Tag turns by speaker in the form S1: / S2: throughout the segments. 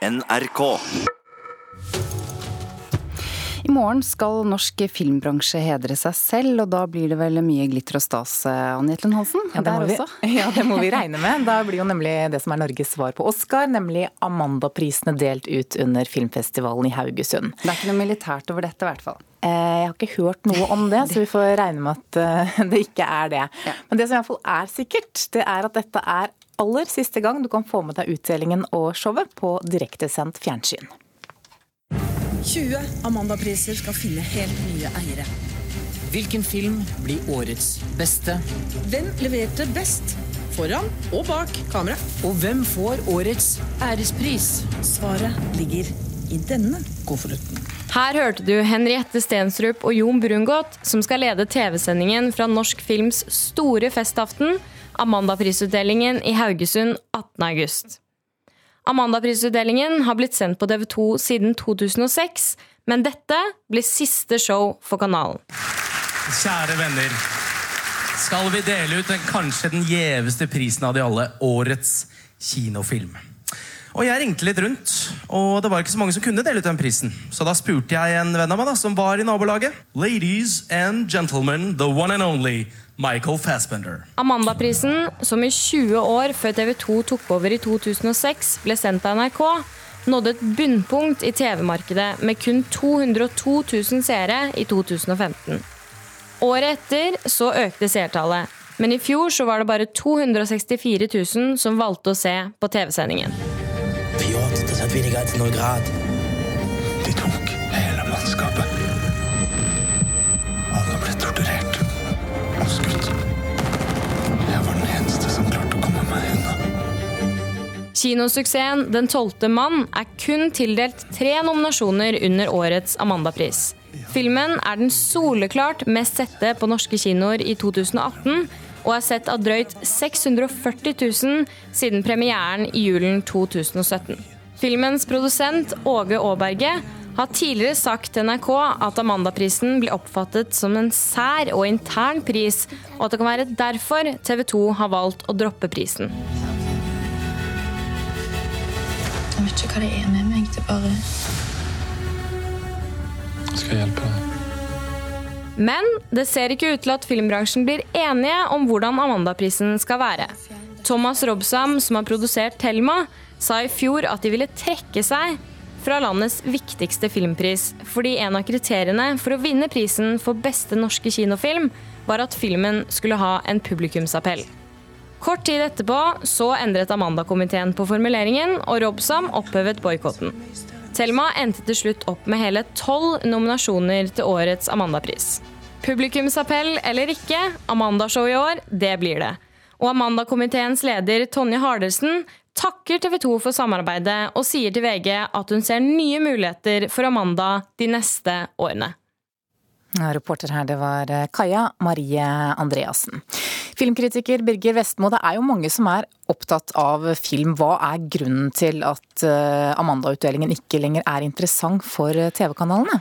S1: NRK.
S2: I morgen skal norsk filmbransje hedre seg selv, og da blir det vel mye glitter og stas, Anne Jetlund Hansen?
S3: Ja, det, må vi, ja, det må vi regne med. Da blir jo nemlig det som er Norges svar på Oscar, nemlig Amanda-prisene delt ut under filmfestivalen i Haugesund.
S2: Det er ikke noe militært over dette, i hvert fall.
S3: Eh, jeg har ikke hørt noe om det, så vi får regne med at eh, det ikke er det. Men det som iallfall er sikkert, det er at dette er aller siste gang du kan få med deg utdelingen og showet på direktesendt fjernsyn.
S4: 20 Amanda-priser skal finne helt nye eiere.
S5: Hvilken film blir årets beste?
S4: Hvem leverte best? Foran og bak kamera.
S5: Og hvem får årets ærespris?
S4: Svaret ligger i denne konvolutten.
S6: Her hørte du Henriette Stensrup og Jon Brungot, som skal lede TV-sendingen fra Norsk Films store festaften, Amanda-prisutdelingen i Haugesund 18. august. Amanda-prisutdelingen har blitt sendt på TV2 siden 2006, men dette blir siste show for kanalen.
S7: Kjære venner. Skal vi dele ut den, kanskje den gjeveste prisen av de alle, årets kinofilm. Og Jeg ringte litt rundt, og det var ikke så mange som kunne dele ut den prisen. Så da spurte jeg en venn av meg da, som var i nabolaget. Ladies and gentlemen, the one and only Michael Fassbender.
S6: Amandaprisen, som i 20 år før TV 2 tok over i 2006, ble sendt av NRK, nådde et bunnpunkt i TV-markedet med kun 202 000 seere i 2015. Året etter så økte seertallet, men i fjor så var det bare 264 000 som valgte å se på TV-sendingen.
S8: De tok hele mannskapet. Alle ble torturert og skutt. Jeg var den eneste som klarte å komme meg unna.
S6: Kinosuksessen Den tolvte mann er kun tildelt tre nominasjoner under årets Amandapris. Filmen er den soleklart mest sette på norske kinoer i 2018, og er sett av drøyt 640 000 siden premieren i julen 2017. Filmens produsent Åge Aaberge har tidligere sagt til NRK at Amandaprisen blir oppfattet som en sær og intern pris, og at det kan være derfor TV 2 har valgt å droppe prisen.
S9: Jeg vet ikke hva det er med meg. Det bare
S8: Skal jeg hjelpe deg?
S6: Men det ser ikke ut til at filmbransjen blir enige om hvordan Amandaprisen skal være. Thomas Robsam, som har produsert Thelma, sa i fjor at de ville trekke seg fra landets viktigste filmpris, fordi en av kriteriene for å vinne prisen for beste norske kinofilm var at filmen skulle ha en publikumsappell. Kort tid etterpå så endret Amanda-komiteen på formuleringen, og Robsam opphevet boikotten. Thelma endte til slutt opp med hele tolv nominasjoner til årets Amanda-pris. Publikumsappell eller ikke, Amanda-show i år, det blir det. Og Amanda-komiteens leder Tonje Hardelsen takker TV 2 for samarbeidet og sier til VG at hun ser nye muligheter for Amanda de neste årene.
S3: Reporter her, det var eh, Kaja Marie Andreassen. Filmkritiker Birger Vestmo, det er jo mange som er opptatt av film. Hva er grunnen til at eh, Amanda-utdelingen ikke lenger er interessant for eh, TV-kanalene?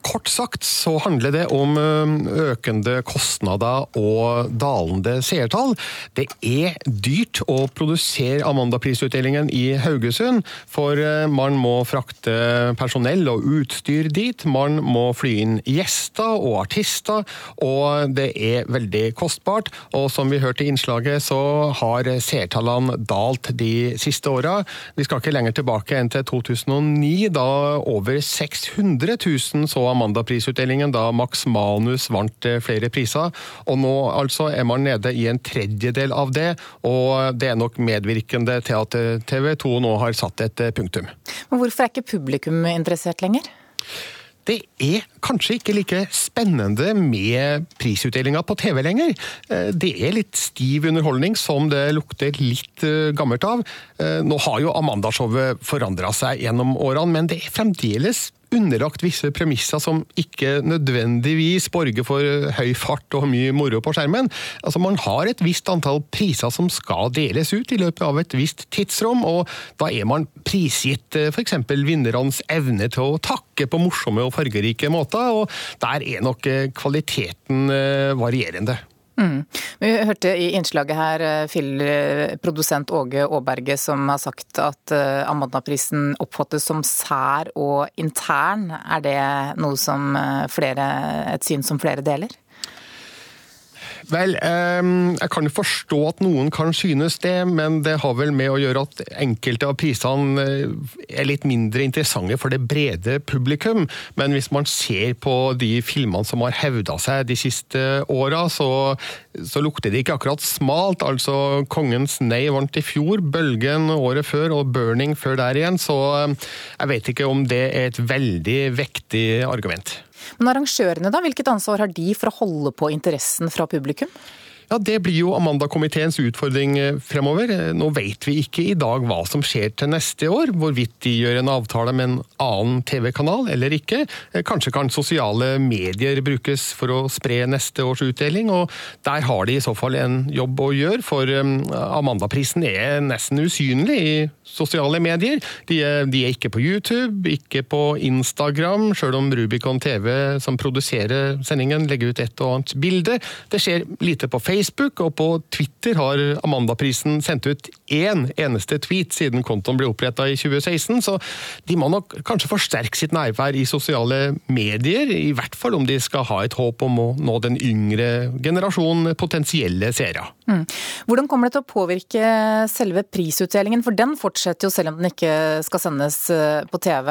S10: Kort sagt så handler det om økende kostnader og dalende seertall. Det er dyrt å produsere Amanda-prisutdelingen i Haugesund, for man må frakte personell og utstyr dit. Man må fly inn gjester og artister, og det er veldig kostbart. Og som vi hørte i innslaget, så har seertallene dalt de siste åra. Vi skal ikke lenger tilbake enn til 2009, da over 600 000 så Amanda-prisutdelingen da Max Manus vant flere priser. Og nå altså er man nede i en tredjedel av det, og det er nok medvirkende til at TV 2 nå har satt et punktum.
S3: Men hvorfor er ikke publikum interessert lenger?
S10: Det er kanskje ikke like spennende med prisutdelinga på TV lenger. Det er litt stiv underholdning som det lukter litt gammelt av. Nå har jo Amanda-showet forandra seg gjennom årene, men det er fremdeles underlagt visse premisser som ikke nødvendigvis borger for høy fart og mye moro på skjermen. Altså Man har et visst antall priser som skal deles ut i løpet av et visst tidsrom, og da er man prisgitt f.eks. vinnernes evne til å takke på morsomme og fargerike måter, og der er nok kvaliteten varierende.
S3: Mm. Vi hørte i innslaget her produsent filmprodusent Åge Aaberge som har sagt at eh, Amandaprisen oppfattes som sær og intern. Er det noe som eh, flere, et syn som flere deler?
S10: Vel, jeg kan forstå at noen kan synes det, men det har vel med å gjøre at enkelte av prisene eh, er litt mindre interessante for det brede publikum. Men hvis man ser på de filmene som har hevda seg de siste åra, så, så, lukter det ikke akkurat smalt. Altså, 'Kongens nei' vant i fjor, 'Bølgen' året før og 'Burning' før der igjen. Så jeg vet ikke om det er et veldig vektig argument.
S3: Men arrangørene, da? Hvilket ansvar har de for å holde på interessen fra publikum?
S10: Ja, Det blir jo Amanda-komiteens utfordring eh, fremover. Eh, nå vet vi ikke i dag hva som skjer til neste år, hvorvidt de gjør en avtale med en annen TV-kanal eller ikke. Eh, kanskje kan sosiale medier brukes for å spre neste års utdeling, og der har de i så fall en jobb å gjøre, for Amanda-prisen er nesten usynlig i sosiale medier. De er, de er, ikke på YouTube, ikke på Instagram, sjøl om Rubicon TV, som produserer sendingen, legger ut et og annet bilde. Det skjer lite på Facebook, og på Twitter har Amandaprisen sendt ut én eneste tweet siden kontoen ble oppretta i 2016, så de må nok kanskje forsterke sitt nærvær i sosiale medier, i hvert fall om de skal ha et håp om å nå den yngre generasjonen potensielle seere. Mm.
S3: Hvordan kommer det til å påvirke selve prisutdelingen, for den fortsetter fortsetter jo selv om den ikke skal sendes eh, på TV.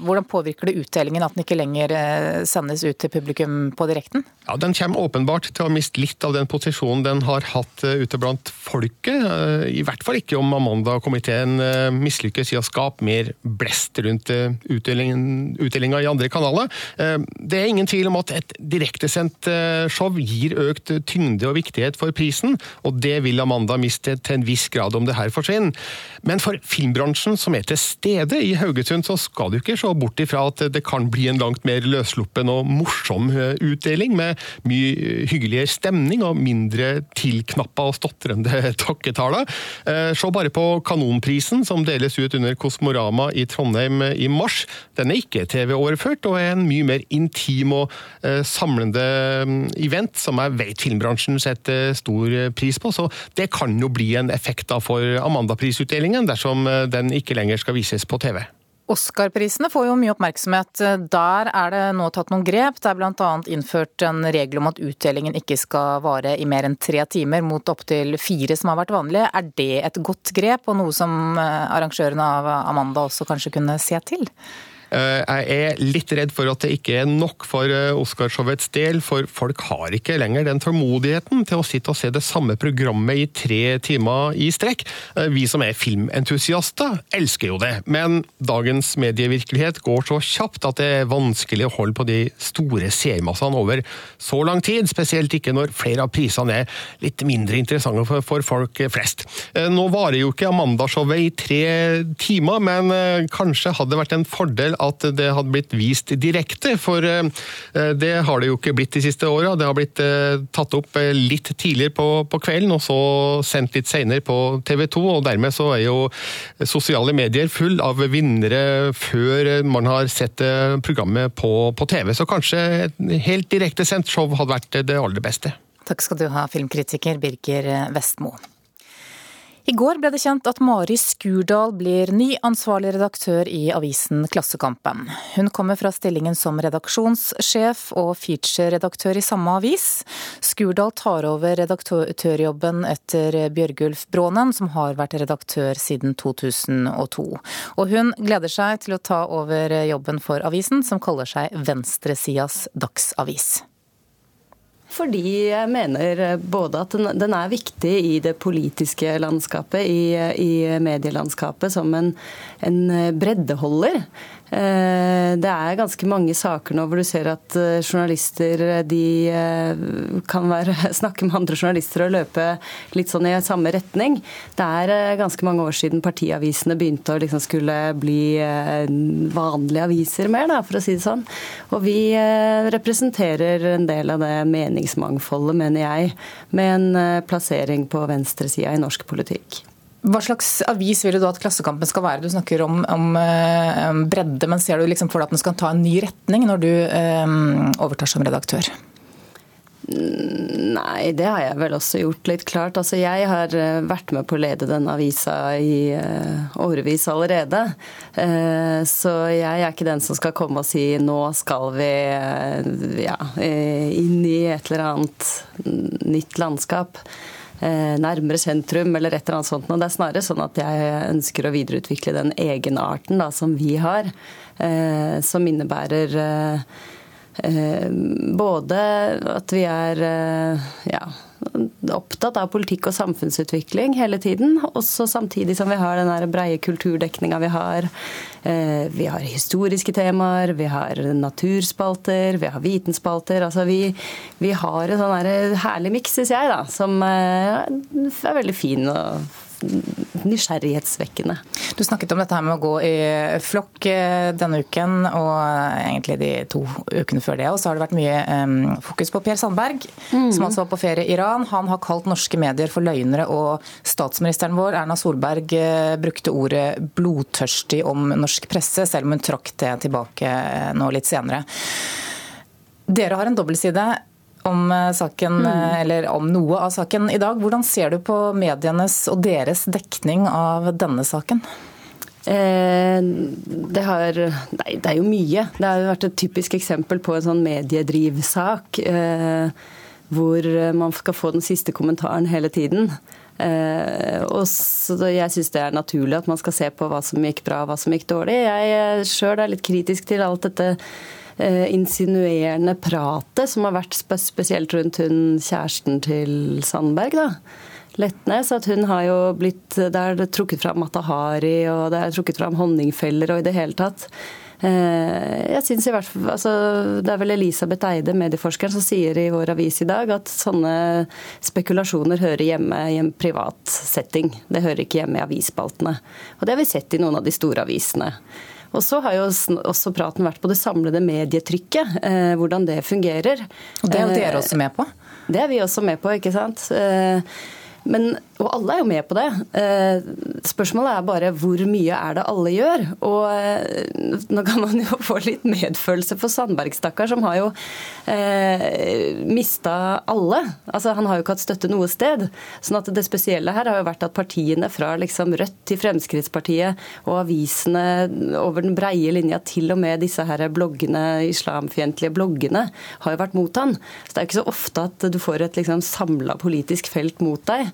S3: Hvordan påvirker det utdelingen at den ikke lenger eh, sendes ut til publikum på direkten?
S10: Ja, Den kommer åpenbart til å miste litt av den posisjonen den har hatt eh, ute blant folket. I hvert fall ikke om Amanda-komiteen mislykkes i å skape mer blest rundt utdelinga i andre kanaler. Det er ingen tvil om at et direktesendt show gir økt tyngde og viktighet for prisen, og det vil Amanda miste til en viss grad om det her forsvinner. Men for filmbransjen som er til stede i Haugesund, så skal du ikke se bort ifra at det kan bli en langt mer løssluppen og morsom eh, utdeling, med mye hyggeligere stemning og mindre tilknappa og stotrende takketaler. Eh, se bare på Kanonprisen, som deles ut under Kosmorama i Trondheim i mars. Den er ikke TV-overført, og er en mye mer intim og eh, samlende mm, event, som jeg vet filmbransjen setter stor pris på. Så det kan jo bli en effekt for Amanda-prisutdelingen, dersom Eh, den ikke lenger skal vises på TV.
S3: Oscar-prisene får jo mye oppmerksomhet. Der er det nå tatt noen grep. Det er bl.a. innført en regel om at utdelingen ikke skal vare i mer enn tre timer, mot opptil fire som har vært vanlig. Er det et godt grep, og noe som eh, arrangørene av Amanda også kanskje kunne se til?
S10: Eh, jeg er litt redd for at det ikke er nok for eh, Oscarshowets del, for folk har ikke lenger den tålmodigheten til å sitte og se det samme programmet i tre timer i strekk. Eh, vi som er filmentusiaster, elsker jo det, men dagens medievirkelighet går så kjapt at det er vanskelig å holde på de store seermassene over så lang tid, spesielt ikke når flere av prisene er litt mindre interessante for, folk flest. Nå varer jo ikke Amanda-showet i tre timer, men kanskje hadde det vært en fordel at det hadde blitt vist direkte. For eh, det har det jo ikke blitt de siste åra. Det har blitt eh, tatt opp eh, litt tidligere på, på kvelden, og så sendt litt senere på TV 2. og Dermed så er jo sosiale medier full av vinnere før man har sett programmet på, på TV. Så kanskje et helt direktesendt show hadde vært det aller beste.
S3: Takk skal du ha, filmkritiker Birger Vestmo. I går ble det kjent at Mari Skurdal blir ny ansvarlig redaktør i avisen Klassekampen. Hun kommer fra stillingen som redaksjonssjef og feature-redaktør i samme avis. Skurdal tar over redaktørjobben etter Bjørgulf Brånen, som har vært redaktør siden 2002. Og hun gleder seg til å ta over jobben for avisen, som kaller seg venstresidas dagsavis.
S1: Fordi jeg mener både at den, den er viktig i det politiske landskapet, i, i medielandskapet, som en, en breddeholder. Eh, det er ganske mange saker nå hvor du ser at eh, journalister de eh, kan være, snakke med andre journalister og løpe litt sånn i samme retning. Det er ganske mange år siden partiavisene begynte å liksom skulle bli vanlige aviser mer, da, for å si det sånn. Og vi representerer en del av det meningsmangfoldet, mener jeg, med en plassering på venstresida i norsk politikk.
S3: Hva slags avis vil du da at Klassekampen skal være? Du snakker om, om, eh, bredde, men ser du liksom for deg at den skal ta en ny retning når du um, overtar som redaktør?
S1: Nei, det har jeg vel også gjort litt klart. Altså, jeg har eh, vært med på å lede den avisa i årevis allerede. Så jeg er ikke den som skal komme og si nå skal vi ja, inn i et eller annet nytt landskap. Nærmere sentrum eller et eller annet sånt. Og det er snarere sånn at jeg ønsker å videreutvikle den egenarten da, som vi har. Som innebærer Eh, både at vi er eh, ja, opptatt av politikk og samfunnsutvikling hele tiden. Også samtidig som vi har den breie kulturdekninga vi har. Eh, vi har historiske temaer, vi har naturspalter, vi har vitenspalter. Altså vi, vi har en sånn herlig miks, syns jeg, da, som er veldig fin. og nysgjerrighetsvekkende.
S3: Du snakket om dette her med å gå i flokk eh, denne uken, og egentlig de to ukene før det. Og så har det vært mye um, fokus på Per Sandberg, mm. som altså var på ferie i Iran. Han har kalt norske medier for løgnere, og statsministeren vår, Erna Solberg, eh, brukte ordet blodtørstig om norsk presse, selv om hun trakk det tilbake eh, nå litt senere. Dere har en dobbeltside om eh, saken, mm. Eh, eller om noe av saken i dag. Hvordan ser du på medienes og deres dekning av denne saken?
S1: Eh, det, har, nei, det er jo mye. Det har jo vært et typisk eksempel på en sånn mediedrivsak. Eh, hvor man skal få den siste kommentaren hele tiden. Eh, og så Jeg syns det er naturlig at man skal se på hva som gikk bra hva som gikk dårlig. Jeg eh, sjøl er litt kritisk til alt dette insinuerende pratet som har vært spesielt rundt hun kjæresten til Sandberg. da. Letnes, at hun har jo blitt Det er trukket fram Mata-Hari, og det er trukket fram honningfeller og i det hele tatt. Eh, jeg synes i hvert fall, altså, Det er vel Elisabeth Eide, medieforskeren, som sier i vår avis i dag at sånne spekulasjoner hører hjemme i en privat setting. Det hører ikke hjemme i avisspaltene. Og Det har vi sett i noen av de store avisene. Og så har jo også praten vært på det samlede medietrykket, eh, hvordan det fungerer.
S3: Og det er jo dere også med på?
S1: Det er vi også med på, ikke sant. Eh, men, og alle er jo med på det. Eh, spørsmålet er bare hvor mye er det alle gjør? Og eh, nå kan man jo få litt medfølelse for Sandberg, stakkar, som har jo eh, mista alle. Altså, han har jo ikke hatt støtte noe sted. sånn at det spesielle her har jo vært at partiene fra liksom Rødt til Fremskrittspartiet og avisene over den breie linja, til og med disse her bloggene, islamfiendtlige bloggene, har jo vært mot han. Så det er jo ikke så ofte at du får et liksom samla politisk felt mot deg.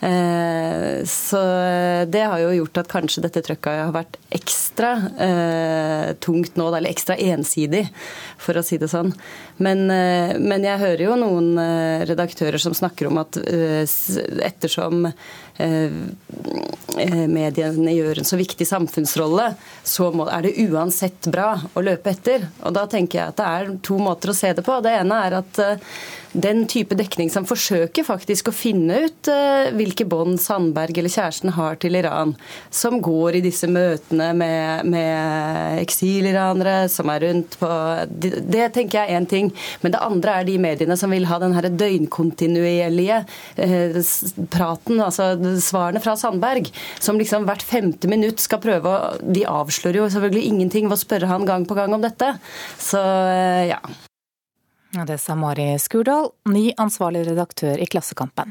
S1: så det har jo gjort at kanskje dette trøkket har vært ekstra eh, tungt nå, eller ekstra ensidig, for å si det sånn. Men, eh, men jeg hører jo noen redaktører som snakker om at ettersom mediene gjør en så viktig samfunnsrolle, så er det uansett bra å løpe etter. Og da tenker jeg at det er to måter å se det på. Det ene er at den type dekning som forsøker faktisk å finne ut uh, hvilke bånd Sandberg eller kjæresten har til Iran, som går i disse møtene med, med eksiliranere som er rundt på det, det, tenker jeg er én ting. Men det andre er de mediene som vil ha den her døgnkontinuerlige uh, praten, altså svarene fra Sandberg, som liksom hvert femte minutt skal prøve å De avslører jo selvfølgelig ingenting ved å spørre han gang på gang om dette. Så uh, ja.
S3: Det sa Mari Skurdal, ny ansvarlig redaktør i Klassekampen.